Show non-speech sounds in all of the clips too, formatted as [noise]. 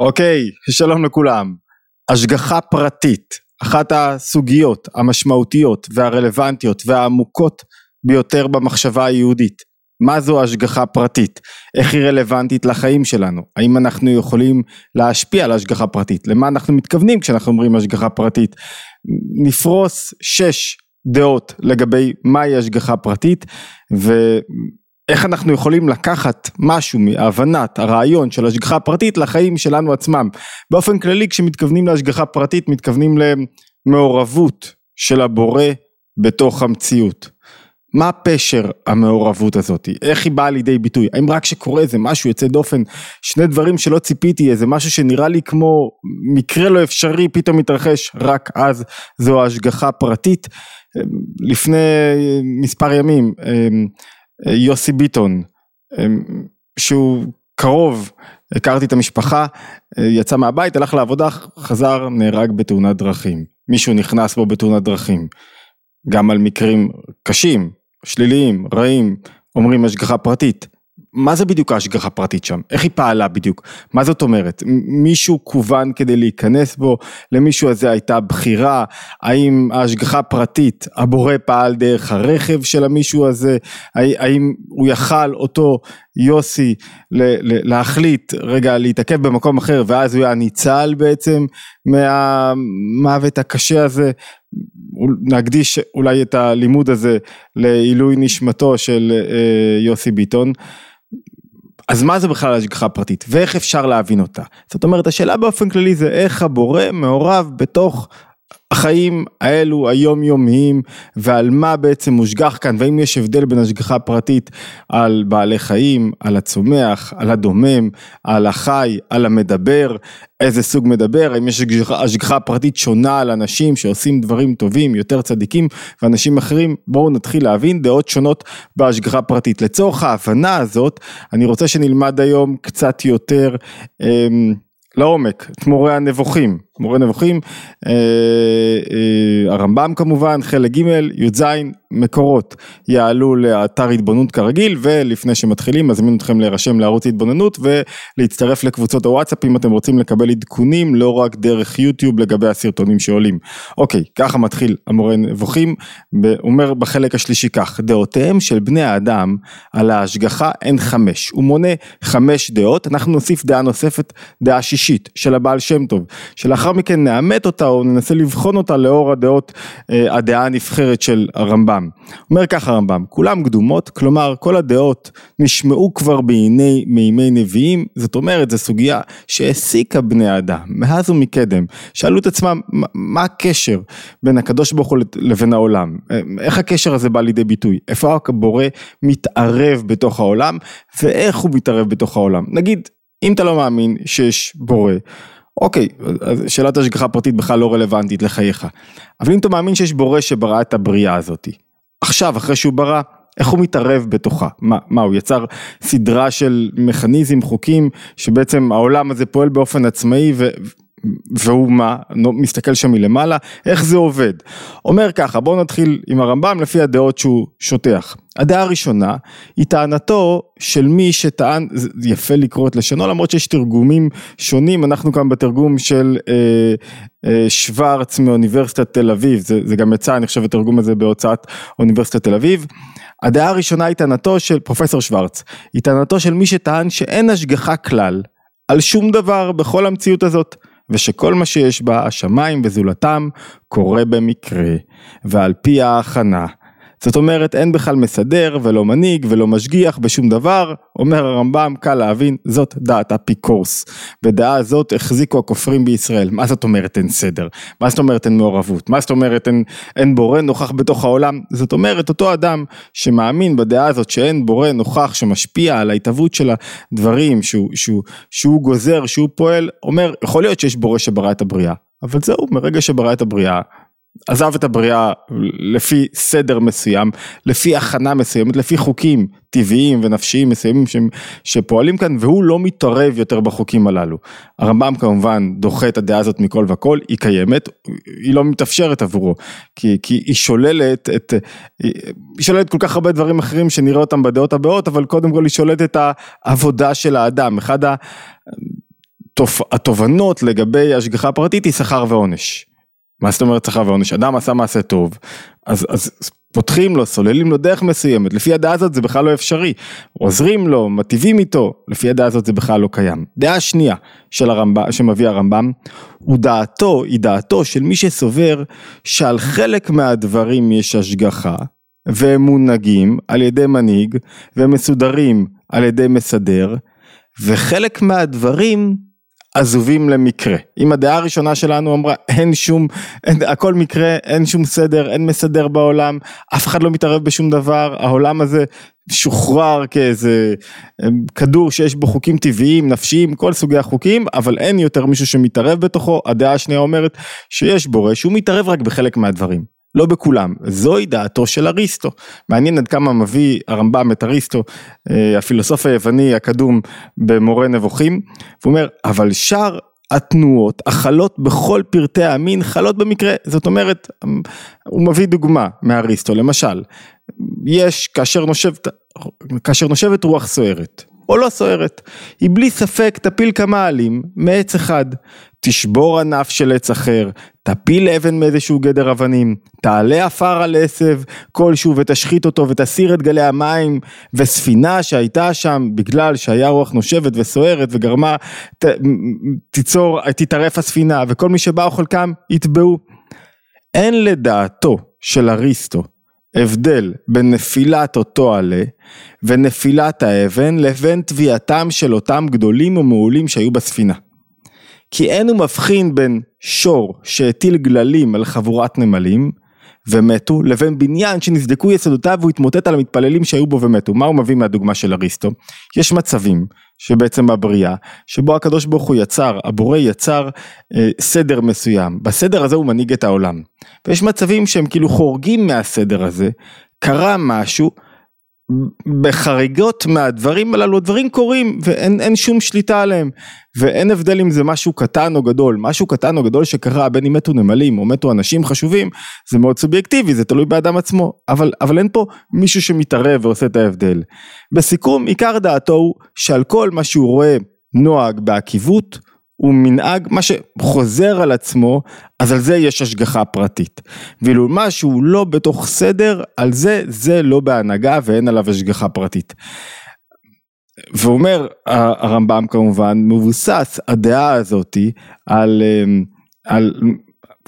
אוקיי, שלום לכולם. השגחה פרטית, אחת הסוגיות המשמעותיות והרלוונטיות והעמוקות ביותר במחשבה היהודית. מה זו השגחה פרטית? איך היא רלוונטית לחיים שלנו? האם אנחנו יכולים להשפיע על השגחה פרטית? למה אנחנו מתכוונים כשאנחנו אומרים השגחה פרטית? נפרוס שש דעות לגבי מהי השגחה פרטית ו... איך אנחנו יכולים לקחת משהו מהבנת הרעיון של השגחה פרטית לחיים שלנו עצמם. באופן כללי כשמתכוונים להשגחה פרטית מתכוונים למעורבות של הבורא בתוך המציאות. מה פשר המעורבות הזאת? איך היא באה לידי ביטוי? האם רק כשקורה איזה משהו יוצא דופן, שני דברים שלא ציפיתי, איזה משהו שנראה לי כמו מקרה לא אפשרי פתאום מתרחש, רק אז זו השגחה פרטית? לפני מספר ימים יוסי ביטון, אמ, שהוא קרוב, הכרתי את המשפחה, יצא מהבית, הלך לעבודה, חזר, נהרג בתאונת דרכים. מישהו נכנס בו בתאונת דרכים. גם על מקרים קשים, שליליים, רעים, אומרים השגחה פרטית. מה זה בדיוק ההשגחה פרטית שם? איך היא פעלה בדיוק? מה זאת אומרת? מישהו כוון כדי להיכנס בו? למישהו הזה הייתה בחירה? האם ההשגחה פרטית, הבורא פעל דרך הרכב של המישהו הזה? האם הוא יכל אותו יוסי להחליט רגע להתעכב במקום אחר ואז הוא היה ניצל בעצם מהמוות הקשה הזה? נקדיש אולי את הלימוד הזה לעילוי נשמתו של אה, יוסי ביטון. אז מה זה בכלל השגחה פרטית ואיך אפשר להבין אותה? זאת אומרת השאלה באופן כללי זה איך הבורא מעורב בתוך החיים האלו היומיומיים ועל מה בעצם מושגח כאן והאם יש הבדל בין השגחה פרטית על בעלי חיים, על הצומח, על הדומם, על החי, על המדבר, איזה סוג מדבר, האם יש השגחה פרטית שונה על אנשים שעושים דברים טובים, יותר צדיקים ואנשים אחרים, בואו נתחיל להבין דעות שונות בהשגחה פרטית. לצורך ההבנה הזאת אני רוצה שנלמד היום קצת יותר אמ, לעומק את מורה הנבוכים. מורה נבוכים, אה, אה, הרמב"ם כמובן, חלק ג', י"ז, מקורות יעלו לאתר התבוננות כרגיל ולפני שמתחילים מזמין אתכם להירשם לערוץ התבוננות ולהצטרף לקבוצות הוואטסאפ אם אתם רוצים לקבל עדכונים לא רק דרך יוטיוב לגבי הסרטונים שעולים. אוקיי, ככה מתחיל המורה נבוכים, אומר בחלק השלישי כך, דעותיהם של בני האדם על ההשגחה הן חמש, הוא מונה חמש דעות, אנחנו נוסיף דעה נוספת, דעה שישית של הבעל שם טוב, שלאחר לאחר מכן נאמת אותה או ננסה לבחון אותה לאור הדעות, אה, הדעה הנבחרת של הרמב"ם. אומר ככה הרמב"ם, כולם קדומות, כלומר כל הדעות נשמעו כבר בימי, מימי נביאים, זאת אומרת זו סוגיה שהעסיקה בני אדם, מאז ומקדם, שאלו את עצמם מה הקשר בין הקדוש ברוך הוא לבין העולם, אה, איך הקשר הזה בא לידי ביטוי, איפה הבורא מתערב בתוך העולם? ואיך הוא מתערב בתוך העולם. נגיד, אם אתה לא מאמין שיש בורא, אוקיי, שאלת השגחה פרטית בכלל לא רלוונטית לחייך. אבל אם אתה מאמין שיש בורא שברא את הבריאה הזאתי, עכשיו, אחרי שהוא ברא, איך הוא מתערב בתוכה? מה, מה הוא יצר סדרה של מכניזם, חוקים, שבעצם העולם הזה פועל באופן עצמאי ו... והוא מה, מסתכל שם מלמעלה, איך זה עובד. אומר ככה, בואו נתחיל עם הרמב"ם לפי הדעות שהוא שוטח. הדעה הראשונה היא טענתו של מי שטען, זה יפה לקרוא את לשונו למרות שיש תרגומים שונים, אנחנו כאן בתרגום של אה, אה, שוורץ מאוניברסיטת תל אביב, זה, זה גם יצא אני חושב התרגום הזה בהוצאת אוניברסיטת תל אביב. הדעה הראשונה היא טענתו של פרופסור שוורץ, היא טענתו של מי שטען שאין השגחה כלל על שום דבר בכל המציאות הזאת. ושכל מה שיש בה, השמיים וזולתם, קורה במקרה, ועל פי ההכנה. זאת אומרת אין בכלל מסדר ולא מנהיג ולא משגיח בשום דבר, אומר הרמב"ם קל להבין זאת דעת אפיקורס. בדעה הזאת החזיקו הכופרים בישראל, מה זאת אומרת אין סדר? מה זאת אומרת אין מעורבות? מה זאת אומרת אין, אין בורא נוכח בתוך העולם? זאת אומרת אותו אדם שמאמין בדעה הזאת שאין בורא נוכח שמשפיע על ההתהוות של הדברים שהוא, שהוא, שהוא גוזר, שהוא פועל, אומר יכול להיות שיש בורא שברא את הבריאה, אבל זהו מרגע שברא את הבריאה עזב את הבריאה לפי סדר מסוים, לפי הכנה מסוימת, לפי חוקים טבעיים ונפשיים מסוימים שפועלים כאן והוא לא מתערב יותר בחוקים הללו. הרמב"ם כמובן דוחה את הדעה הזאת מכל וכל, היא קיימת, היא לא מתאפשרת עבורו, כי, כי היא שוללת את, היא שוללת כל כך הרבה דברים אחרים שנראה אותם בדעות הבאות, אבל קודם כל היא שוללת את העבודה של האדם. אחד התובנות לגבי השגחה פרטית היא שכר ועונש. מה זאת אומרת שכר ועונש? אדם עשה מעשה טוב, אז, אז פותחים לו, סוללים לו דרך מסוימת, לפי הדעה הזאת זה בכלל לא אפשרי, עוזרים לו, מטיבים איתו, לפי הדעה הזאת זה בכלל לא קיים. דעה שנייה של הרמב"ם, שמביא הרמב"ם, הוא דעתו, היא דעתו של מי שסובר שעל חלק מהדברים יש השגחה, והם מונהגים על ידי מנהיג, והם מסודרים על ידי מסדר, וחלק מהדברים עזובים למקרה. אם הדעה הראשונה שלנו אמרה אין שום, אין, הכל מקרה, אין שום סדר, אין מסדר בעולם, אף אחד לא מתערב בשום דבר, העולם הזה שוחרר כאיזה אמ, כדור שיש בו חוקים טבעיים, נפשיים, כל סוגי החוקים, אבל אין יותר מישהו שמתערב בתוכו, הדעה השנייה אומרת שיש בורא שהוא מתערב רק בחלק מהדברים. לא בכולם, זוהי דעתו של אריסטו. מעניין עד כמה מביא הרמב"ם את אריסטו, אה, הפילוסוף היווני הקדום במורה נבוכים, הוא אומר, אבל שאר התנועות החלות בכל פרטי המין חלות במקרה, זאת אומרת, הוא מביא דוגמה מאריסטו, למשל, יש כאשר נושבת, כאשר נושבת רוח סוערת, או לא סוערת, היא בלי ספק תפיל כמה עלים מעץ אחד, תשבור ענף של עץ אחר, תפיל אבן מאיזשהו גדר אבנים, תעלה עפר על עשב כלשהו ותשחית אותו ותסיר את גלי המים וספינה שהייתה שם בגלל שהיה רוח נושבת וסוערת וגרמה, ת, תיצור, תטרף הספינה וכל מי שבאו חלקם יטבעו. אין לדעתו של אריסטו הבדל בין נפילת אותו עלה ונפילת האבן לבין תביעתם של אותם גדולים ומעולים שהיו בספינה. כי אין הוא מבחין בין שור שהטיל גללים על חבורת נמלים ומתו, לבין בניין שנסדקו יסודותיו והוא התמוטט על המתפללים שהיו בו ומתו. מה הוא מביא מהדוגמה של אריסטו? יש מצבים שבעצם בבריאה, שבו הקדוש ברוך הוא יצר, הבורא יצר אה, סדר מסוים, בסדר הזה הוא מנהיג את העולם. ויש מצבים שהם כאילו חורגים מהסדר הזה, קרה משהו, בחריגות מהדברים הללו, דברים קורים ואין שום שליטה עליהם. ואין הבדל אם זה משהו קטן או גדול, משהו קטן או גדול שקרה בין אם מתו נמלים או מתו אנשים חשובים זה מאוד סובייקטיבי, זה תלוי באדם עצמו, אבל, אבל אין פה מישהו שמתערב ועושה את ההבדל. בסיכום עיקר דעתו הוא שעל כל מה שהוא רואה נוהג בעקיבות הוא מנהג, מה שחוזר על עצמו, אז על זה יש השגחה פרטית. ואילו מה שהוא לא בתוך סדר, על זה, זה לא בהנהגה ואין עליו השגחה פרטית. ואומר הרמב"ם כמובן, מבוסס הדעה הזאתי על, אמ, על,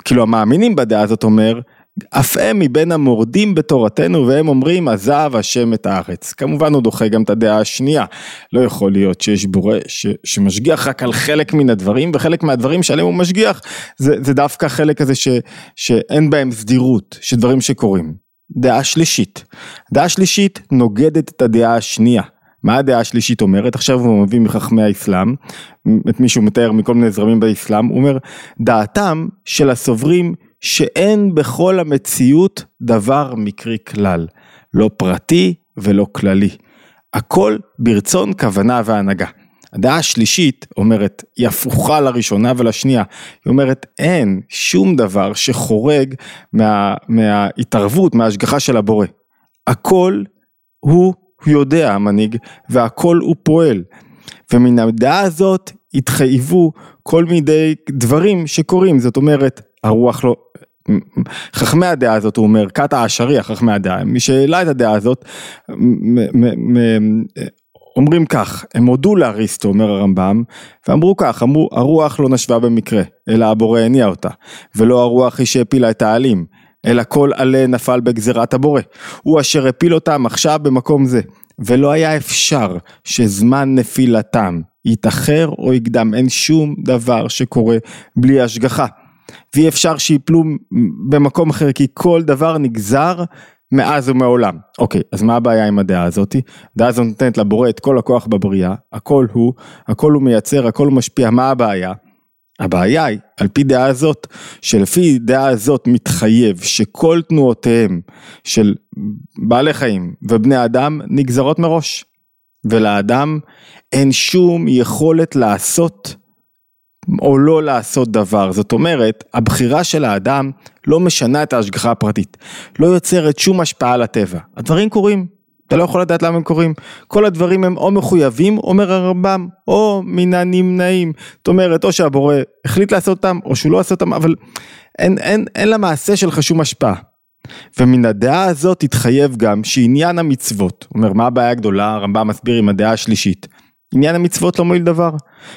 כאילו המאמינים בדעה הזאת אומר, אף הם מבין המורדים בתורתנו והם אומרים עזב השם את הארץ. כמובן הוא דוחה גם את הדעה השנייה. לא יכול להיות שיש בורא ש, שמשגיח רק על חלק מן הדברים וחלק מהדברים שעליהם הוא משגיח זה, זה דווקא חלק הזה ש, שאין בהם סדירות, שדברים שקורים. דעה שלישית. דעה שלישית נוגדת את הדעה השנייה. מה הדעה השלישית אומרת? עכשיו הוא מביא מחכמי האסלאם, את מי שהוא מתאר מכל מיני זרמים באסלאם, הוא אומר דעתם של הסוברים שאין בכל המציאות דבר מקרי כלל, לא פרטי ולא כללי. הכל ברצון, כוונה והנהגה. הדעה השלישית אומרת, היא הפוכה לראשונה ולשנייה, היא אומרת אין שום דבר שחורג מה, מההתערבות, מההשגחה של הבורא. הכל הוא יודע המנהיג והכל הוא פועל. ומן הדעה הזאת התחייבו כל מיני דברים שקורים, זאת אומרת הרוח לא, חכמי הדעה הזאת, הוא אומר, כת האשרי, חכמי הדעה, מי שהעלה את הדעה הזאת, אומרים כך, הם הודו לאריסטו, אומר הרמב"ם, ואמרו כך, אמרו, הרוח לא נשבה במקרה, אלא הבורא הניע אותה, ולא הרוח היא שהפילה את העלים, אלא כל עלה נפל בגזירת הבורא, הוא אשר הפיל אותם עכשיו במקום זה, ולא היה אפשר שזמן נפילתם יתאחר או יקדם, אין שום דבר שקורה בלי השגחה. ואי אפשר שיפלו במקום אחר כי כל דבר נגזר מאז ומעולם. אוקיי, אז מה הבעיה עם הדעה הזאתי? הדעה הזאת נותנת לבורא את כל הכוח בבריאה, הכל הוא, הכל הוא מייצר, הכל הוא משפיע, מה הבעיה? הבעיה היא, על פי דעה הזאת, שלפי דעה הזאת מתחייב שכל תנועותיהם של בעלי חיים ובני אדם נגזרות מראש. ולאדם אין שום יכולת לעשות או לא לעשות דבר. זאת אומרת, הבחירה של האדם לא משנה את ההשגחה הפרטית, לא יוצרת שום השפעה על הטבע. הדברים קורים, אתה לא יכול לדעת למה הם קורים. כל הדברים הם או מחויבים, אומר הרמב"ם, או מן הנמנעים. זאת אומרת, או שהבורא החליט לעשות אותם, או שהוא לא עשה אותם, אבל אין, אין, אין למעשה שלך שום השפעה. ומן הדעה הזאת התחייב גם שעניין המצוות, אומר מה הבעיה הגדולה, הרמב"ם מסביר עם הדעה השלישית. עניין המצוות לא מועיל דבר.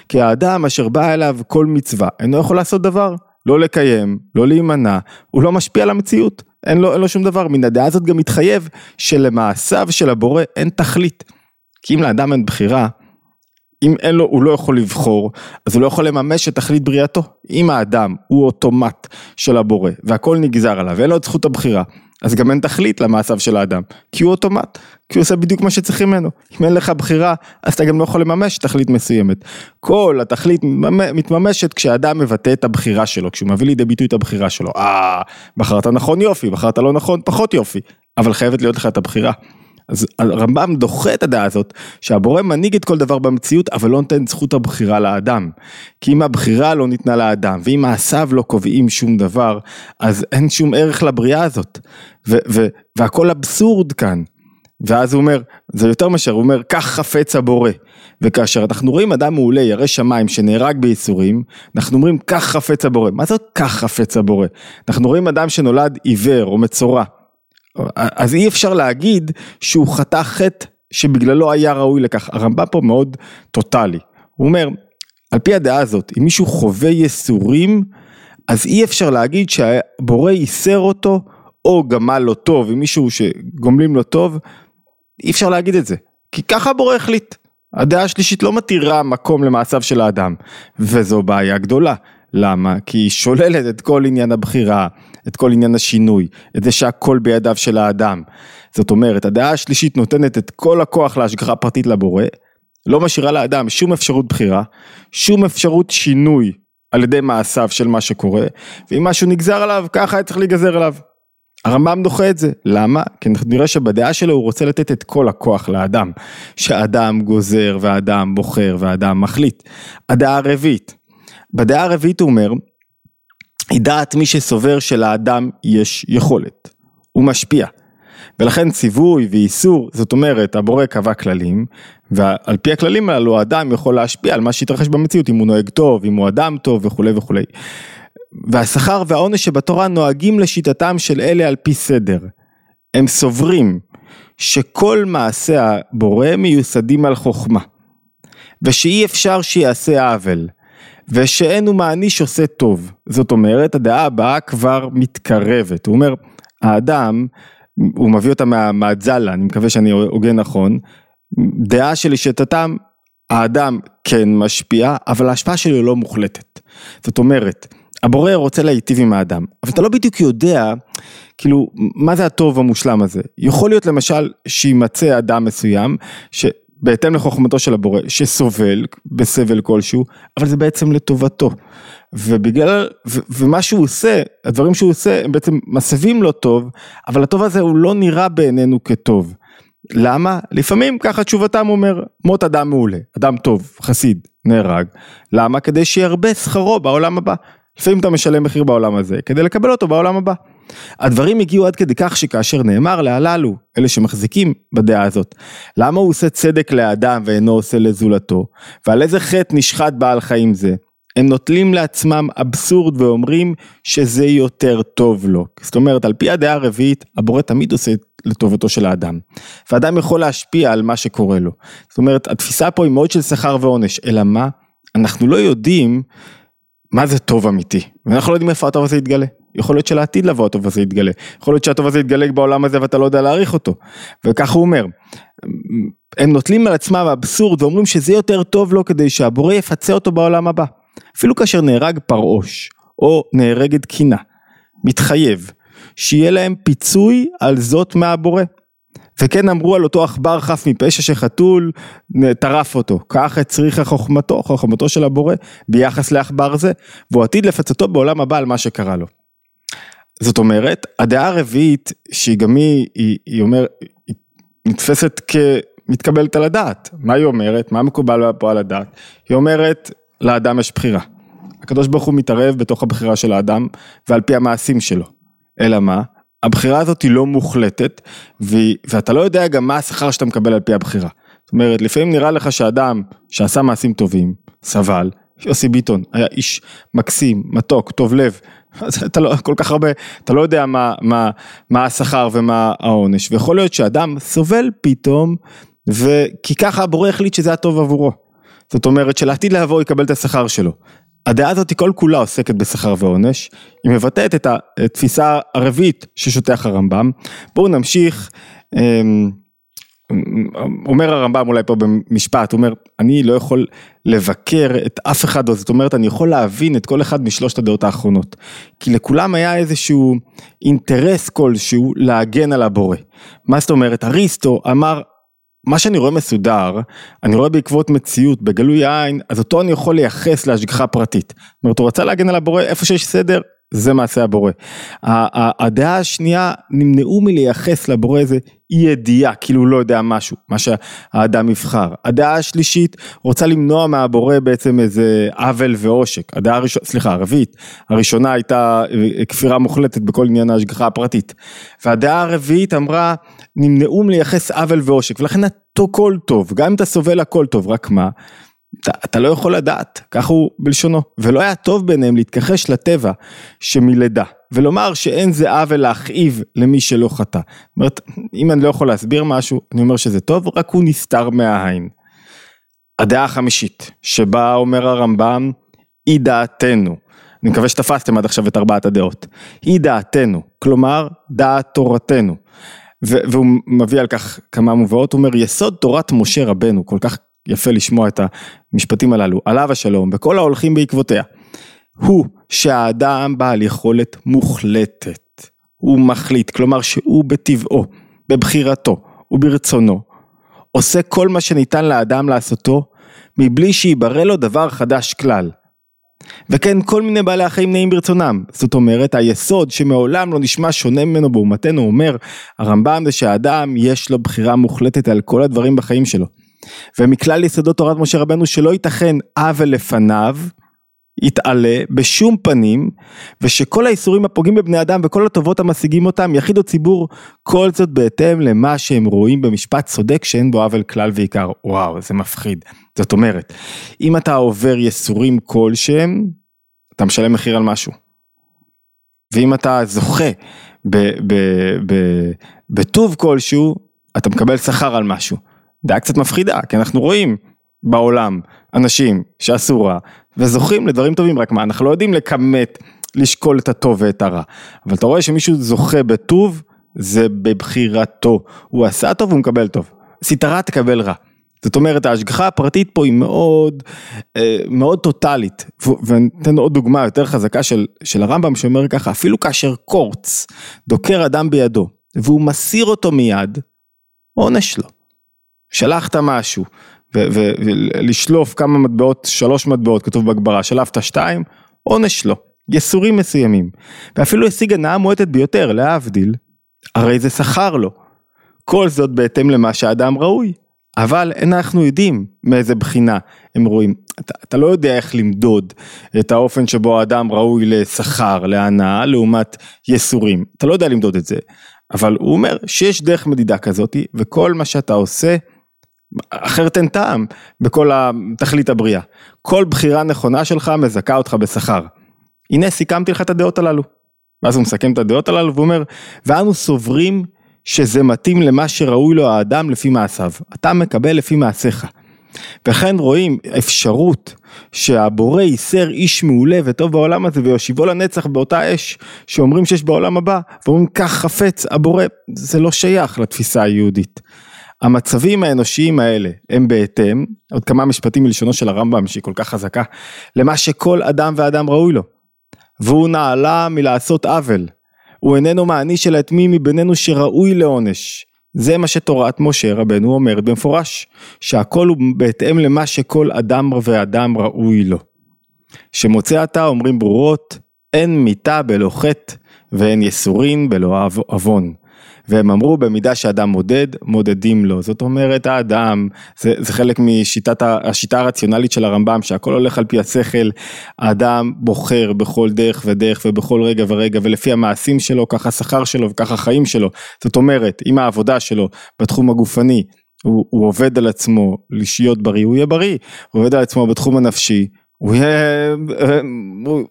כי האדם אשר בא אליו כל מצווה, אינו יכול לעשות דבר. לא לקיים, לא להימנע, הוא לא משפיע על המציאות. אין לו, אין לו שום דבר. מן הדעה הזאת גם מתחייב שלמעשיו של הבורא אין תכלית. כי אם לאדם אין בחירה, אם אין לו, הוא לא יכול לבחור, אז הוא לא יכול לממש את תכלית בריאתו. אם האדם הוא אוטומט של הבורא, והכל נגזר עליו, ואין לו את זכות הבחירה, אז גם אין תכלית למעשיו של האדם, כי הוא אוטומט, כי הוא עושה בדיוק מה שצריכים ממנו. אם אין לך בחירה, אז אתה גם לא יכול לממש תכלית מסוימת. כל התכלית מתממשת כשהאדם מבטא את הבחירה שלו, כשהוא מביא לידי ביטוי את הבחירה שלו. אה, בחרת נכון יופי, בחרת לא נכון פחות יופי, אבל חייבת להיות לך את הבחירה. אז הרמב"ם דוחה את הדעה הזאת, שהבורא מנהיג את כל דבר במציאות, אבל לא נותן זכות הבחירה לאדם. כי אם הבחירה לא ניתנה לאדם, ואם מעשיו לא קובעים שום דבר, אז אין שום ערך לבריאה הזאת. ו- ו- והכל אבסורד כאן. ואז הוא אומר, זה יותר מאשר, הוא אומר, כך חפץ הבורא. וכאשר אנחנו רואים אדם מעולה, ירא שמיים, שנהרג בייסורים, אנחנו אומרים, כך חפץ הבורא. מה זאת כך חפץ הבורא? אנחנו רואים אדם שנולד עיוור או מצורע. אז אי אפשר להגיד שהוא חטא חטא שבגללו היה ראוי לכך. הרמב"ם פה מאוד טוטאלי. הוא אומר, על פי הדעה הזאת, אם מישהו חווה ייסורים, אז אי אפשר להגיד שהבורא ייסר אותו, או גמל לו טוב, עם מישהו שגומלים לו טוב, אי אפשר להגיד את זה. כי ככה הבורא החליט. הדעה השלישית לא מתירה מקום למעשיו של האדם, וזו בעיה גדולה. למה? כי היא שוללת את כל עניין הבחירה, את כל עניין השינוי, את זה שהכל בידיו של האדם. זאת אומרת, הדעה השלישית נותנת את כל הכוח להשגחה פרטית לבורא, לא משאירה לאדם שום אפשרות בחירה, שום אפשרות שינוי על ידי מעשיו של מה שקורה, ואם משהו נגזר עליו, ככה היה צריך להיגזר עליו. הרמב"ם דוחה את זה, למה? כי נראה שבדעה שלו הוא רוצה לתת את כל הכוח לאדם, שהאדם גוזר והאדם בוחר והאדם מחליט. הדעה הרביעית, בדעה הרביעית הוא אומר, היא דעת מי שסובר שלאדם יש יכולת, הוא משפיע. ולכן ציווי ואיסור, זאת אומרת הבורא קבע כללים, ועל פי הכללים הללו האדם יכול להשפיע על מה שהתרחש במציאות, אם הוא נוהג טוב, אם הוא אדם טוב וכולי וכולי. והשכר והעונש שבתורה נוהגים לשיטתם של אלה על פי סדר. הם סוברים שכל מעשה הבורא מיוסדים על חוכמה, ושאי אפשר שיעשה עוול. ושאין הוא מעניש עושה טוב. זאת אומרת, הדעה הבאה כבר מתקרבת. הוא אומר, האדם, הוא מביא אותה מה, מהזלה, אני מקווה שאני הוגן נכון, דעה שלשיטתם, האדם כן משפיע, אבל ההשפעה שלו לא מוחלטת. זאת אומרת, הבורא רוצה להיטיב עם האדם, אבל אתה לא בדיוק יודע, כאילו, מה זה הטוב המושלם הזה. יכול להיות למשל שימצא אדם מסוים, ש... בהתאם לחוכמתו של הבורא, שסובל בסבל כלשהו, אבל זה בעצם לטובתו. ובגלל, ו, ומה שהוא עושה, הדברים שהוא עושה, הם בעצם מסבים לו טוב, אבל הטוב הזה הוא לא נראה בעינינו כטוב. למה? לפעמים ככה תשובתם אומר, מות אדם מעולה, אדם טוב, חסיד, נהרג. למה? כדי שירבה שכרו בעולם הבא. לפעמים אתה משלם מחיר בעולם הזה, כדי לקבל אותו בעולם הבא. הדברים הגיעו עד כדי כך שכאשר נאמר להללו, אלה שמחזיקים בדעה הזאת, למה הוא עושה צדק לאדם ואינו עושה לזולתו, ועל איזה חטא נשחט בעל חיים זה, הם נוטלים לעצמם אבסורד ואומרים שזה יותר טוב לו. זאת אומרת, על פי הדעה הרביעית, הבורא תמיד עושה לטובתו של האדם. ואדם יכול להשפיע על מה שקורה לו. זאת אומרת, התפיסה פה היא מאוד של שכר ועונש, אלא מה? אנחנו לא יודעים מה זה טוב אמיתי, ואנחנו לא יודעים איפה הטוב הזה יתגלה. יכול להיות שלעתיד לבוא הטוב הזה יתגלה, יכול להיות שהטוב הזה יתגלה בעולם הזה ואתה לא יודע להעריך אותו. וככה הוא אומר, הם נוטלים על עצמם אבסורד ואומרים שזה יותר טוב לו כדי שהבורא יפצה אותו בעולם הבא. אפילו כאשר נהרג פרעוש, או נהרגת קינה, מתחייב שיהיה להם פיצוי על זאת מהבורא. וכן אמרו על אותו עכבר חף מפשע שחתול טרף אותו, כך הצריכה חוכמתו, חוכמתו של הבורא ביחס לעכבר זה, והוא עתיד לפצתו בעולם הבא על מה שקרה לו. זאת אומרת, הדעה הרביעית, שהיא גם היא, היא, היא אומר, היא נתפסת כמתקבלת על הדעת. מה היא אומרת? מה מקובל פה על הדעת? היא אומרת, לאדם יש בחירה. הקדוש ברוך הוא מתערב בתוך הבחירה של האדם ועל פי המעשים שלו. אלא מה? הבחירה הזאת היא לא מוחלטת, ו, ואתה לא יודע גם מה השכר שאתה מקבל על פי הבחירה. זאת אומרת, לפעמים נראה לך שאדם שעשה מעשים טובים, סבל, יוסי ביטון היה איש מקסים, מתוק, טוב לב, [laughs] אתה לא, כל כך הרבה, אתה לא יודע מה, מה, מה השכר ומה העונש, ויכול להיות שאדם סובל פתאום, וכי ככה הבורא החליט שזה הטוב עבורו. זאת אומרת שלעתיד לבוא יקבל את השכר שלו. הדעה הזאת היא כל כולה עוסקת בשכר ועונש, היא מבטאת את התפיסה הרביעית ששוטח הרמב"ם. בואו נמשיך, אמ, אומר הרמב"ם אולי פה במשפט, הוא אומר, אני לא יכול לבקר את אף אחד, זאת אומרת, אני יכול להבין את כל אחד משלושת הדעות האחרונות. כי לכולם היה איזשהו אינטרס כלשהו להגן על הבורא. מה זאת אומרת, אריסטו אמר, מה שאני רואה מסודר, אני רואה בעקבות מציאות, בגלוי עין, אז אותו אני יכול לייחס להשגחה פרטית. זאת אומרת, הוא רצה להגן על הבורא, איפה שיש סדר, זה מעשה הבורא. הדעה השנייה, נמנעו מלייחס לבורא איזה אי ידיעה, כאילו הוא לא יודע משהו, מה שהאדם יבחר. הדעה השלישית רוצה למנוע מהבורא בעצם איזה עוול ועושק. הדעה הראשונה, סליחה, הרביעית, הראשונה הייתה אה, כפירה מוחלטת בכל עניין ההשגחה הפרטית. והדעה הרביעית אמרה, נמנעו מלייחס עוול ועושק, ולכן הכל טוב, גם אם אתה סובל הכל טוב, רק מה? אתה, אתה לא יכול לדעת, כך הוא בלשונו, ולא היה טוב ביניהם להתכחש לטבע שמלידה, ולומר שאין זה עוול להכאיב למי שלא חטא. זאת אומרת, אם אני לא יכול להסביר משהו, אני אומר שזה טוב, רק הוא נסתר מהעין. הדעה החמישית, שבה אומר הרמב"ם, היא דעתנו. אני מקווה שתפסתם עד עכשיו את ארבעת הדעות. היא דעתנו, כלומר, דעת תורתנו. והוא מביא על כך כמה מובאות, הוא אומר, יסוד תורת משה רבנו, כל כך יפה לשמוע את המשפטים הללו, עליו השלום, וכל ההולכים בעקבותיה, הוא שהאדם בעל יכולת מוחלטת, הוא מחליט, כלומר שהוא בטבעו, בבחירתו וברצונו, עושה כל מה שניתן לאדם לעשותו, מבלי שיברא לו דבר חדש כלל. וכן כל מיני בעלי החיים נעים ברצונם, זאת אומרת היסוד שמעולם לא נשמע שונה ממנו באומתנו אומר הרמב"ם זה שהאדם יש לו בחירה מוחלטת על כל הדברים בחיים שלו. ומכלל יסודות תורת משה רבנו שלא ייתכן עוול לפניו, יתעלה בשום פנים, ושכל האיסורים הפוגעים בבני אדם וכל הטובות המשיגים אותם, יחיד או ציבור, כל זאת בהתאם למה שהם רואים במשפט צודק שאין בו עוול כלל ועיקר. וואו, זה מפחיד. זאת אומרת, אם אתה עובר יסורים כלשהם, אתה משלם מחיר על משהו. ואם אתה זוכה בטוב כלשהו, אתה מקבל שכר על משהו. דעה קצת מפחידה, כי אנחנו רואים בעולם אנשים שעשו רע וזוכים לדברים טובים, רק מה, אנחנו לא יודעים לכמת, לשקול את הטוב ואת הרע, אבל אתה רואה שמישהו זוכה בטוב, זה בבחירתו, הוא עשה טוב והוא מקבל טוב, עשית רע תקבל רע. זאת אומרת ההשגחה הפרטית פה היא מאוד אה, מאוד טוטאלית וניתן עוד דוגמה יותר חזקה של, של הרמב"ם שאומר ככה אפילו כאשר קורץ דוקר אדם בידו והוא מסיר אותו מיד עונש לו. שלחת משהו, ולשלוף כמה מטבעות, שלוש מטבעות, כתוב בגברה, שלפת שתיים, עונש לו, יסורים מסוימים. ואפילו השיג הנאה מועטת ביותר, להבדיל, הרי זה שכר לו. כל זאת בהתאם למה שהאדם ראוי. אבל אנחנו יודעים מאיזה בחינה הם רואים. אתה, אתה לא יודע איך למדוד את האופן שבו האדם ראוי לשכר, להנאה, לעומת יסורים. אתה לא יודע למדוד את זה. אבל הוא אומר שיש דרך מדידה כזאת, וכל מה שאתה עושה אחרת אין טעם בכל תכלית הבריאה. כל בחירה נכונה שלך מזכה אותך בשכר. הנה סיכמתי לך את הדעות הללו. ואז הוא מסכם את הדעות הללו ואומר, ואנו סוברים שזה מתאים למה שראוי לו האדם לפי מעשיו. אתה מקבל לפי מעשיך. וכן רואים אפשרות שהבורא ייסר איש מעולה וטוב בעולם הזה ויושיבו לנצח באותה אש שאומרים שיש בעולם הבא ואומרים כך חפץ הבורא זה לא שייך לתפיסה היהודית. המצבים האנושיים האלה הם בהתאם, עוד כמה משפטים מלשונו של הרמב"ם שהיא כל כך חזקה, למה שכל אדם ואדם ראוי לו. והוא נעלה מלעשות עוול. הוא איננו מעניש אלא את מי מבינינו שראוי לעונש. זה מה שתורת משה רבנו אומרת במפורש, שהכל הוא בהתאם למה שכל אדם ואדם ראוי לו. שמוצא עתה אומרים ברורות, אין מיתה בלא חטא ואין יסורין בלא עוון. והם אמרו במידה שאדם מודד, מודדים לו. זאת אומרת האדם, זה, זה חלק משיטת, השיטה הרציונלית של הרמב"ם, שהכל הולך על פי השכל, האדם בוחר בכל דרך ודרך ובכל רגע ורגע, ולפי המעשים שלו, ככה השכר שלו וככה החיים שלו. זאת אומרת, אם העבודה שלו בתחום הגופני, הוא, הוא עובד על עצמו לשהיות בריא, הוא יהיה בריא, הוא עובד על עצמו בתחום הנפשי, הוא יהיה, הוא,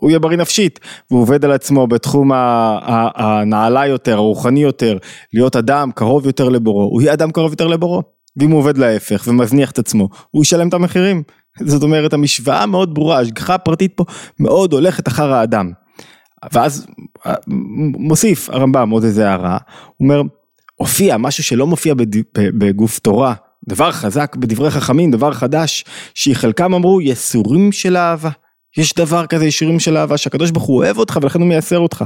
הוא יהיה בריא נפשית, והוא עובד על עצמו בתחום הנעלה יותר, הרוחני יותר, להיות אדם קרוב יותר לבורו, הוא יהיה אדם קרוב יותר לבורו, ואם הוא עובד להפך ומזניח את עצמו, הוא ישלם את המחירים. [laughs] זאת אומרת, המשוואה מאוד ברורה, ההשגחה הפרטית פה מאוד הולכת אחר האדם. ואז מוסיף הרמב"ם עוד איזה הערה, הוא אומר, הופיע משהו שלא מופיע בגוף תורה, דבר חזק בדברי חכמים, דבר חדש, שחלקם אמרו יסורים של אהבה. יש דבר כזה ישורים של אהבה שהקדוש ברוך הוא אוהב אותך ולכן הוא מייסר אותך.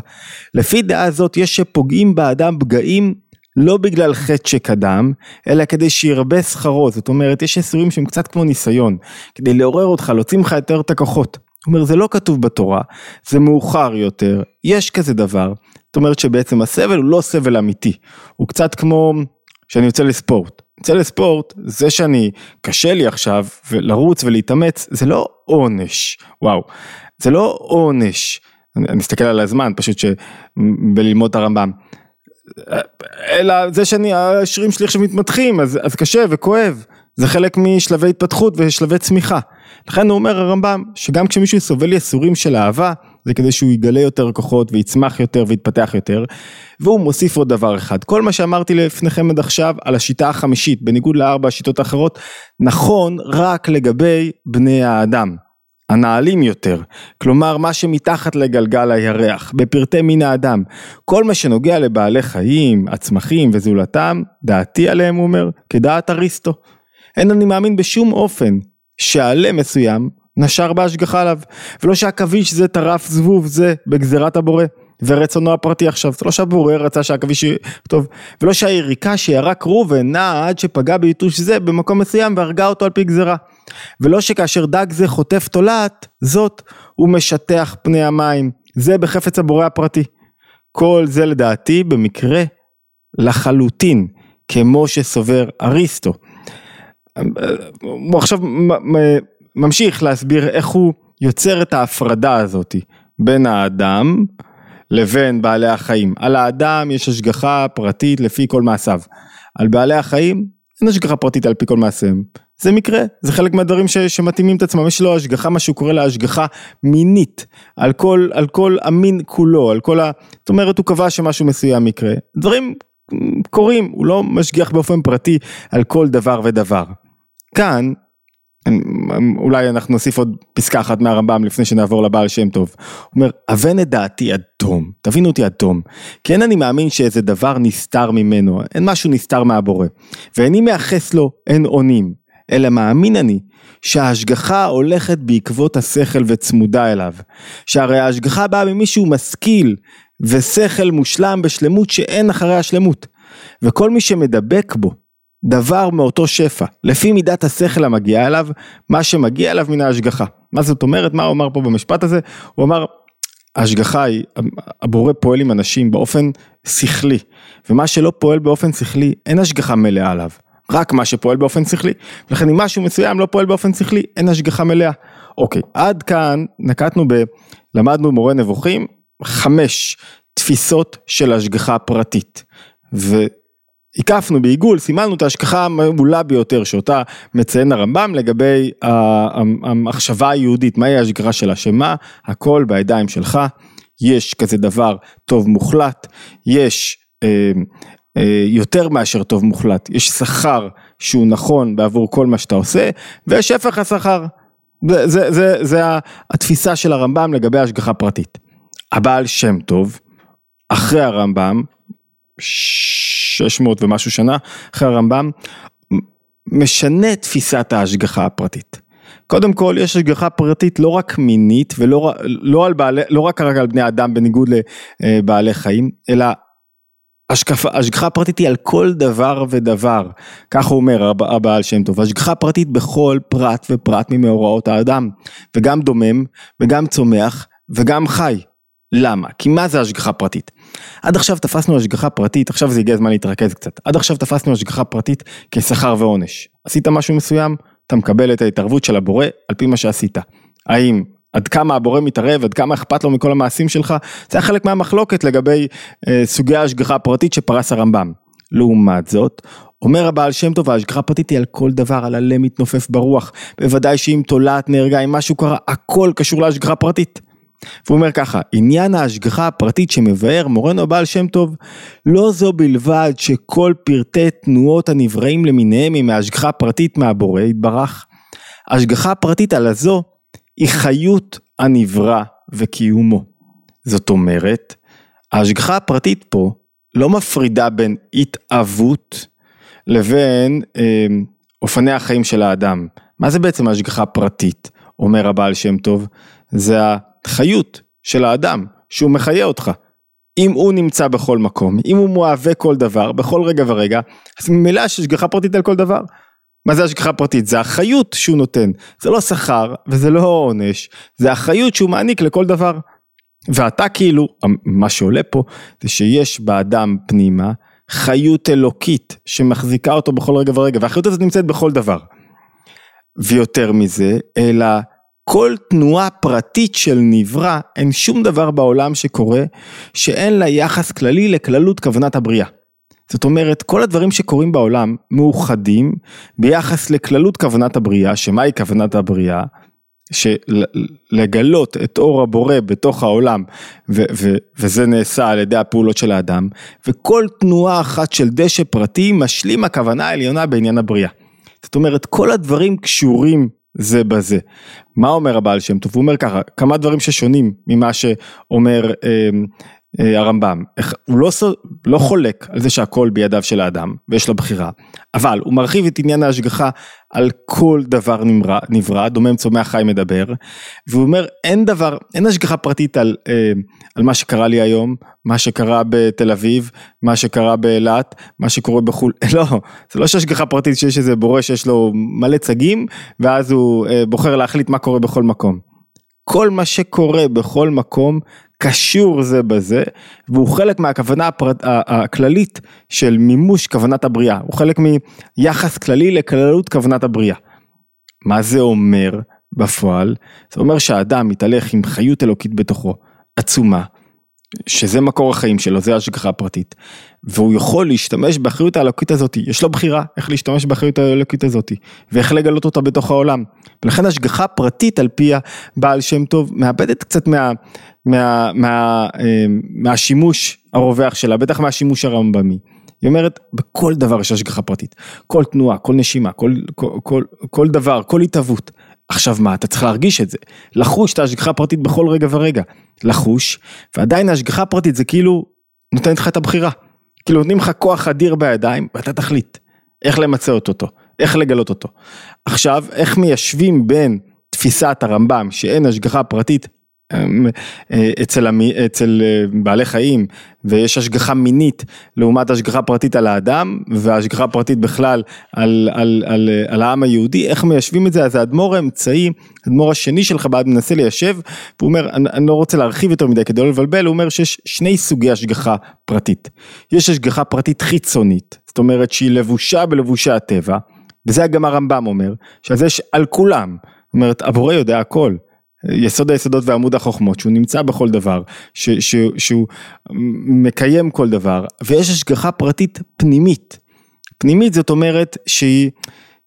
לפי דעה זאת יש שפוגעים באדם פגעים לא בגלל חטא שקדם, אלא כדי שירבה שכרו, זאת אומרת יש יסורים שהם קצת כמו ניסיון, כדי לעורר אותך, להוציא ממך יותר את הכוחות. זאת אומרת זה לא כתוב בתורה, זה מאוחר יותר, יש כזה דבר, זאת אומרת שבעצם הסבל הוא לא סבל אמיתי, הוא קצת כמו שאני יוצא לספורט. יוצא לספורט, זה שאני, קשה לי עכשיו, לרוץ ולהתאמץ, זה לא עונש, וואו, זה לא עונש, אני אסתכל על הזמן פשוט בללמוד את הרמב"ם, אלא זה שאני, השרירים שלי עכשיו מתמתחים, אז, אז קשה וכואב, זה חלק משלבי התפתחות ושלבי צמיחה. לכן הוא אומר הרמב"ם, שגם כשמישהו סובל יסורים של אהבה, זה כדי שהוא יגלה יותר כוחות ויצמח יותר ויתפתח יותר. והוא מוסיף עוד דבר אחד, כל מה שאמרתי לפניכם עד עכשיו על השיטה החמישית, בניגוד לארבע השיטות האחרות, נכון רק לגבי בני האדם. הנעלים יותר, כלומר מה שמתחת לגלגל הירח, בפרטי מין האדם. כל מה שנוגע לבעלי חיים, הצמחים וזולתם, דעתי עליהם הוא אומר, כדעת אריסטו. אין אני מאמין בשום אופן שעלה מסוים נשר בהשגחה עליו, ולא שהעכביש זה טרף זבוב זה בגזירת הבורא. ורצונו הפרטי עכשיו, זה לא שהבורא רצה שהעכביש יהיה טוב, ולא שהיריקה שירק ראובן נעה עד שפגע ביתוש זה במקום מסוים והרגה אותו על פי גזירה. ולא שכאשר דג זה חוטף תולעת, זאת הוא משטח פני המים, זה בחפץ הבורא הפרטי. כל זה לדעתי במקרה לחלוטין, כמו שסובר אריסטו. הוא עכשיו ממשיך להסביר איך הוא יוצר את ההפרדה הזאת בין האדם לבין בעלי החיים. על האדם יש השגחה פרטית לפי כל מעשיו. על בעלי החיים אין השגחה פרטית על פי כל מעשיהם. זה מקרה, זה חלק מהדברים ש, שמתאימים את עצמם, יש לו השגחה, מה שהוא קורא לה השגחה מינית, על כל, על כל המין כולו, על כל ה... זאת אומרת, הוא קבע שמשהו מסוים יקרה. דברים קורים, הוא לא משגיח באופן פרטי על כל דבר ודבר. כאן אולי אנחנו נוסיף עוד פסקה אחת מהרמב"ם לפני שנעבור לבעל שם טוב. הוא אומר, אבן את דעתי אדום, תבינו אותי אדום, כי אין אני מאמין שאיזה דבר נסתר ממנו, אין משהו נסתר מהבורא, ואיני מייחס לו אין אונים, אלא מאמין אני שההשגחה הולכת בעקבות השכל וצמודה אליו, שהרי ההשגחה באה ממישהו משכיל ושכל מושלם בשלמות שאין אחרי השלמות, וכל מי שמדבק בו דבר מאותו שפע, לפי מידת השכל המגיעה אליו, מה שמגיע אליו מן ההשגחה. מה זאת אומרת, מה הוא אמר פה במשפט הזה? הוא אמר, ההשגחה היא, הבורא פועל עם אנשים באופן שכלי, ומה שלא פועל באופן שכלי, אין השגחה מלאה עליו. רק מה שפועל באופן שכלי, ולכן אם משהו מסוים לא פועל באופן שכלי, אין השגחה מלאה. אוקיי, עד כאן נקטנו ב... למדנו מורה נבוכים, חמש תפיסות של השגחה פרטית. ו... הקפנו בעיגול, סימלנו את ההשכחה המעולה ביותר שאותה מציין הרמב"ם לגבי המחשבה היהודית, מהי ההשגחה שלה, שמה? הכל בידיים שלך, יש כזה דבר טוב מוחלט, יש אה, אה, יותר מאשר טוב מוחלט, יש שכר שהוא נכון בעבור כל מה שאתה עושה, ויש הפך השכר, זה, זה, זה, זה התפיסה של הרמב"ם לגבי השגחה פרטית. הבעל שם טוב, אחרי הרמב"ם, 600 ומשהו שנה אחרי הרמב"ם, משנה תפיסת ההשגחה הפרטית. קודם כל יש השגחה פרטית לא רק מינית ולא לא על בעלי, לא רק על בני אדם בניגוד לבעלי חיים, אלא השגחה, השגחה פרטית היא על כל דבר ודבר, כך הוא אומר הבעל שם טוב, השגחה פרטית בכל פרט ופרט ממאורעות האדם, וגם דומם, וגם צומח, וגם חי. למה? כי מה זה השגחה פרטית? עד עכשיו תפסנו השגחה פרטית, עכשיו זה הגיע הזמן להתרכז קצת. עד עכשיו תפסנו השגחה פרטית כשכר ועונש. עשית משהו מסוים, אתה מקבל את ההתערבות של הבורא על פי מה שעשית. האם עד כמה הבורא מתערב, עד כמה אכפת לו מכל המעשים שלך, זה היה חלק מהמחלוקת לגבי אה, סוגי ההשגחה הפרטית שפרס הרמב"ם. לעומת זאת, אומר הבעל שם טוב, ההשגחה הפרטית היא על כל דבר, על הלם מתנופף ברוח, בוודאי שאם תולעת נהרגה, אם משהו קרה, הכל קשור להשגחה פרטית. והוא אומר ככה, עניין ההשגחה הפרטית שמבאר מורנו הבעל שם טוב, לא זו בלבד שכל פרטי תנועות הנבראים למיניהם הם מהשגחה פרטית מהבורא יתברך, השגחה פרטית על הזו היא חיות הנברא וקיומו. זאת אומרת, ההשגחה הפרטית פה לא מפרידה בין התאוות לבין אה, אופני החיים של האדם. מה זה בעצם ההשגחה הפרטית, אומר הבעל שם טוב? זה החיות של האדם, שהוא מחיה אותך. אם הוא נמצא בכל מקום, אם הוא מואבה כל דבר, בכל רגע ורגע, אז ממילא יש השגחה פרטית על כל דבר. מה זה השגחה פרטית? זה החיות שהוא נותן, זה לא שכר וזה לא עונש, זה החיות שהוא מעניק לכל דבר. ואתה כאילו, מה שעולה פה, זה שיש באדם פנימה חיות אלוקית שמחזיקה אותו בכל רגע ורגע, והחיות הזאת נמצאת בכל דבר. ויותר מזה, אלא כל תנועה פרטית של נברא, אין שום דבר בעולם שקורה שאין לה יחס כללי לכללות כוונת הבריאה. זאת אומרת, כל הדברים שקורים בעולם מאוחדים ביחס לכללות כוונת הבריאה, שמהי כוונת הבריאה? שלגלות את אור הבורא בתוך העולם ו- ו- וזה נעשה על ידי הפעולות של האדם וכל תנועה אחת של דשא פרטי משלים הכוונה העליונה בעניין הבריאה. זאת אומרת כל הדברים קשורים זה בזה. מה אומר הבעל שם טוב? הוא אומר ככה כמה דברים ששונים ממה שאומר אה, הרמב"ם, הוא לא, לא חולק על זה שהכל בידיו של האדם ויש לו בחירה, אבל הוא מרחיב את עניין ההשגחה על כל דבר נברא, נברא דומם צומח חי מדבר, והוא אומר אין דבר, אין השגחה פרטית על, אה, על מה שקרה לי היום, מה שקרה בתל אביב, מה שקרה באילת, מה שקורה בחו"ל, [laughs] לא, זה לא שהשגחה פרטית שיש איזה בורא שיש לו מלא צגים, ואז הוא אה, בוחר להחליט מה קורה בכל מקום. כל מה שקורה בכל מקום קשור זה בזה, והוא חלק מהכוונה הכללית של מימוש כוונת הבריאה, הוא חלק מיחס כללי לכללות כוונת הבריאה. מה זה אומר בפועל? זה אומר שהאדם מתהלך עם חיות אלוקית בתוכו, עצומה, שזה מקור החיים שלו, זה השגחה פרטית, והוא יכול להשתמש באחריות האלוקית הזאת, יש לו בחירה איך להשתמש באחריות האלוקית הזאת, ואיך לגלות אותה בתוך העולם. ולכן השגחה פרטית על פי הבעל שם טוב מאבדת קצת מה, מה, מה, אה, מהשימוש הרווח שלה, בטח מהשימוש הרמב"מי. היא אומרת, בכל דבר יש השגחה פרטית. כל תנועה, כל נשימה, כל, כל, כל, כל דבר, כל התהוות. עכשיו מה, אתה צריך להרגיש את זה. לחוש את ההשגחה הפרטית בכל רגע ורגע. לחוש, ועדיין ההשגחה הפרטית זה כאילו נותנת לך את הבחירה. כאילו נותנים לך כוח אדיר בידיים, ואתה תחליט איך למצא אותו, איך לגלות אותו. עכשיו, איך מיישבים בין תפיסת הרמב"ם שאין השגחה פרטית אצל, המי, אצל אה, בעלי חיים ויש השגחה מינית לעומת השגחה פרטית על האדם והשגחה פרטית בכלל על, על, על, אה, על העם היהודי, איך מיישבים את זה? אז האדמו"ר האמצעי, האדמו"ר השני של חב"ד מנסה ליישב, והוא אומר, אני, לא רוצה להרחיב יותר מדי כדי לא לבלבל, הוא אומר שיש שני סוגי השגחה פרטית. יש השגחה פרטית חיצונית, זאת אומרת שהיא לבושה בלבושי הטבע, וזה גם הרמב"ם אומר, שזה יש על כולם, זאת אומרת הבורא יודע הכל. יסוד היסודות ועמוד החוכמות שהוא נמצא בכל דבר ש, ש, שהוא מקיים כל דבר ויש השגחה פרטית פנימית. פנימית זאת אומרת שהיא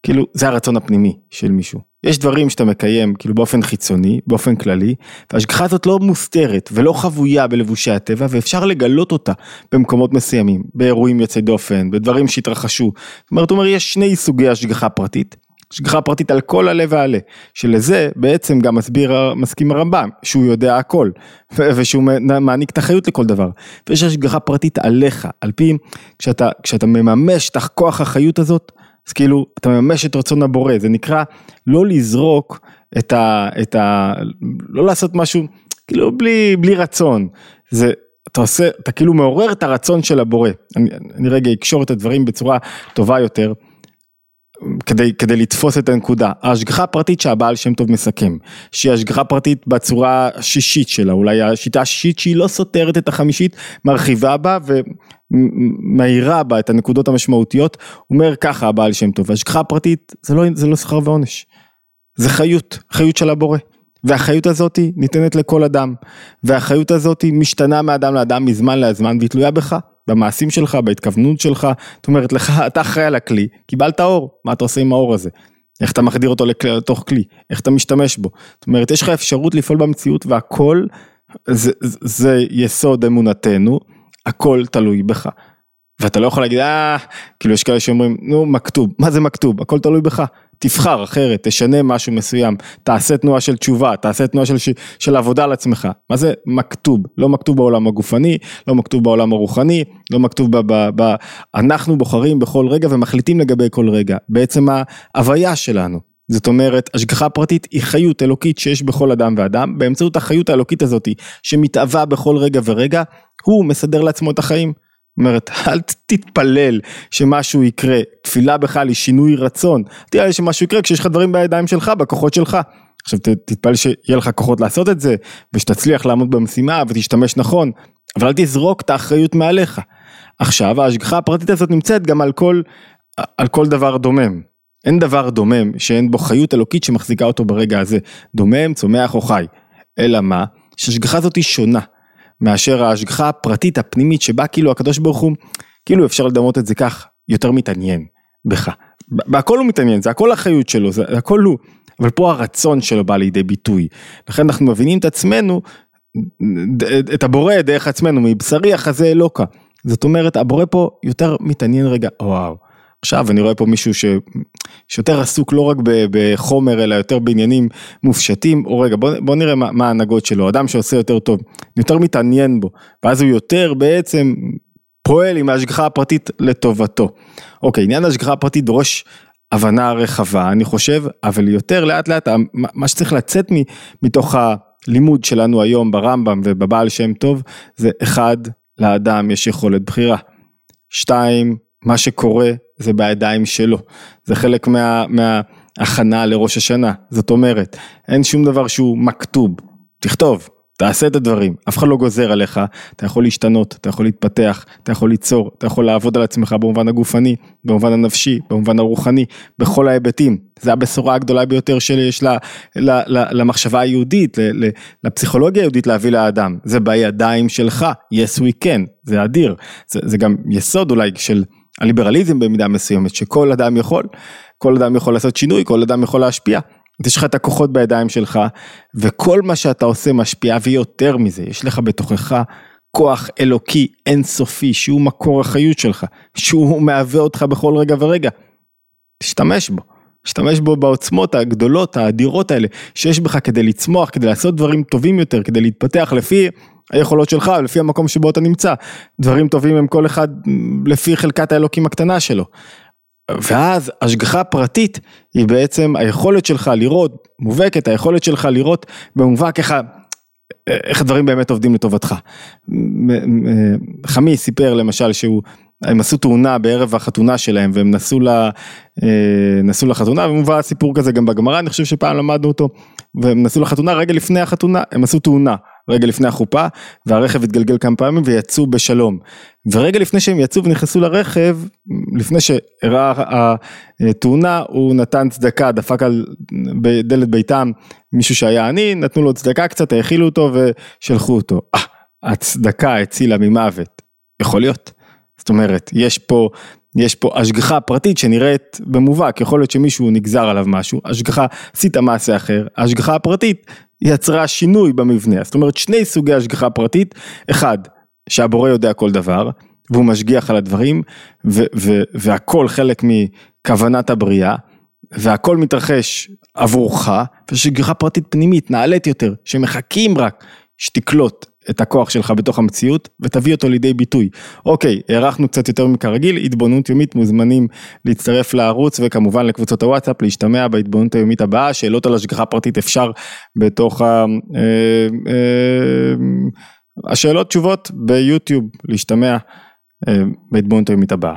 כאילו זה הרצון הפנימי של מישהו. יש דברים שאתה מקיים כאילו באופן חיצוני באופן כללי וההשגחה הזאת לא מוסתרת ולא חבויה בלבושי הטבע ואפשר לגלות אותה במקומות מסוימים באירועים יוצאי דופן בדברים שהתרחשו. זאת אומרת הוא אומר יש שני סוגי השגחה פרטית. השגחה פרטית על כל עלה ועלה, שלזה בעצם גם מסביר, מסכים הרמב"ם, שהוא יודע הכל, ושהוא מעניק את החיות לכל דבר. ויש השגחה פרטית עליך, על פי, כשאתה, כשאתה מממש את הכוח החיות הזאת, אז כאילו, אתה מממש את רצון הבורא, זה נקרא לא לזרוק את ה... את ה לא לעשות משהו, כאילו, בלי, בלי רצון. זה, אתה עושה, אתה כאילו מעורר את הרצון של הבורא. אני, אני רגע אקשור את הדברים בצורה טובה יותר. כדי, כדי לתפוס את הנקודה, ההשגחה הפרטית שהבעל שם טוב מסכם, שהיא השגחה פרטית בצורה השישית שלה, אולי השיטה השישית שהיא לא סותרת את החמישית, מרחיבה בה ומאירה בה את הנקודות המשמעותיות, אומר ככה הבעל שם טוב, ההשגחה הפרטית זה לא, זה לא שכר ועונש, זה חיות, חיות של הבורא. והחיות הזאת ניתנת לכל אדם, והחיות הזאת משתנה מאדם לאדם מזמן לזמן והיא תלויה בך. במעשים שלך, בהתכוונות שלך, זאת אומרת לך, אתה אחראי על הכלי, קיבלת אור, מה אתה עושה עם האור הזה? איך אתה מחדיר אותו לתוך כלי, איך אתה משתמש בו, זאת אומרת יש לך אפשרות לפעול במציאות והכל זה, זה יסוד אמונתנו, הכל תלוי בך. ואתה לא יכול להגיד אה, כאילו יש כאלה שאומרים נו מכתוב, מה זה מכתוב, הכל תלוי בך, תבחר אחרת, תשנה משהו מסוים, תעשה תנועה של תשובה, תעשה תנועה של, של עבודה על עצמך. מה זה מכתוב? לא מכתוב בעולם הגופני, לא מכתוב בעולם הרוחני, לא מכתוב ב... ב, ב אנחנו בוחרים בכל רגע ומחליטים לגבי כל רגע. בעצם ההוויה שלנו. זאת אומרת, השגחה פרטית היא חיות אלוקית שיש בכל אדם ואדם, באמצעות החיות האלוקית הזאת שמתהווה בכל רגע ורגע, הוא מסדר לעצמו את החיים. אומרת, אל תתפלל שמשהו יקרה, תפילה בכלל היא שינוי רצון, תראה שמשהו יקרה כשיש לך דברים בידיים שלך, בכוחות שלך. עכשיו תתפלל שיהיה לך כוחות לעשות את זה, ושתצליח לעמוד במשימה ותשתמש נכון, אבל אל תזרוק את האחריות מעליך. עכשיו ההשגחה הפרטית הזאת נמצאת גם על כל, על כל דבר דומם. אין דבר דומם שאין בו חיות אלוקית שמחזיקה אותו ברגע הזה. דומם, צומח או חי. אלא מה? שההשגחה הזאת היא שונה. מאשר ההשגחה הפרטית הפנימית שבה כאילו הקדוש ברוך הוא, כאילו אפשר לדמות את זה כך, יותר מתעניין בך. בהכל הוא מתעניין, זה הכל אחריות שלו, זה הכל הוא. אבל פה הרצון שלו בא לידי ביטוי. לכן אנחנו מבינים את עצמנו, את הבורא דרך עצמנו, מבשרי החזה אלוקה. זאת אומרת, הבורא פה יותר מתעניין רגע, וואו. עכשיו אני רואה פה מישהו ש... שיותר עסוק לא רק בחומר אלא יותר בעניינים מופשטים, או רגע בוא, בוא נראה מה, מה ההנהגות שלו, אדם שעושה יותר טוב, יותר מתעניין בו, ואז הוא יותר בעצם פועל עם ההשגחה הפרטית לטובתו. אוקיי, עניין ההשגחה הפרטית דורש הבנה רחבה אני חושב, אבל יותר לאט לאט מה שצריך לצאת מתוך הלימוד שלנו היום ברמב"ם ובבעל שם טוב, זה אחד, לאדם יש יכולת בחירה. שתיים, מה שקורה זה בידיים שלו, זה חלק מה, מההכנה לראש השנה, זאת אומרת, אין שום דבר שהוא מכתוב, תכתוב, תעשה את הדברים, אף אחד לא גוזר עליך, אתה יכול להשתנות, אתה יכול להתפתח, אתה יכול ליצור, אתה יכול לעבוד על עצמך במובן הגופני, במובן הנפשי, במובן הרוחני, בכל ההיבטים, זה הבשורה הגדולה ביותר שיש לה, לה, לה, למחשבה היהודית, לפסיכולוגיה היהודית להביא לאדם, זה בידיים שלך, yes we can, זה אדיר, זה, זה גם יסוד אולי של הליברליזם במידה מסוימת, שכל אדם יכול, כל אדם יכול לעשות שינוי, כל אדם יכול להשפיע. יש לך את הכוחות בידיים שלך, וכל מה שאתה עושה משפיע, ויותר מזה, יש לך בתוכך כוח אלוקי אינסופי, שהוא מקור החיות שלך, שהוא מהווה אותך בכל רגע ורגע. תשתמש בו. תשתמש בו בעוצמות הגדולות, האדירות האלה, שיש בך כדי לצמוח, כדי לעשות דברים טובים יותר, כדי להתפתח לפי היכולות שלך, לפי המקום שבו אתה נמצא. דברים טובים הם כל אחד לפי חלקת האלוקים הקטנה שלו. ואז השגחה פרטית היא בעצם היכולת שלך לראות, מובהקת, היכולת שלך לראות במובהק איך, איך הדברים באמת עובדים לטובתך. חמי סיפר למשל שהוא הם עשו תאונה בערב החתונה שלהם והם נסעו, לה, אה, נסעו לחתונה ומובא סיפור כזה גם בגמרא אני חושב שפעם למדנו אותו והם נסעו לחתונה רגע לפני החתונה הם עשו תאונה רגע לפני החופה והרכב התגלגל כמה פעמים ויצאו בשלום ורגע לפני שהם יצאו ונכנסו לרכב לפני שאירעה התאונה הוא נתן צדקה דפק על דלת ביתם מישהו שהיה עני נתנו לו צדקה קצת האכילו אותו ושלחו אותו. אה, הצדקה הצילה ממוות יכול להיות. זאת אומרת, יש פה, יש פה השגחה פרטית שנראית במובהק, יכול להיות שמישהו נגזר עליו משהו, השגחה, עשית מעשה אחר, ההשגחה הפרטית יצרה שינוי במבנה, זאת אומרת שני סוגי השגחה פרטית, אחד, שהבורא יודע כל דבר, והוא משגיח על הדברים, ו- ו- והכל חלק מכוונת הבריאה, והכל מתרחש עבורך, ושגחה פרטית פנימית, נעלית יותר, שמחכים רק שתקלוט את הכוח שלך בתוך המציאות ותביא אותו לידי ביטוי. אוקיי, הארכנו קצת יותר מכרגיל, התבוננות יומית מוזמנים להצטרף לערוץ וכמובן לקבוצות הוואטסאפ, להשתמע בהתבוננות היומית הבאה, שאלות על השגחה פרטית אפשר בתוך ה... אה, אה, השאלות תשובות ביוטיוב, להשתמע אה, בהתבוננות היומית הבאה.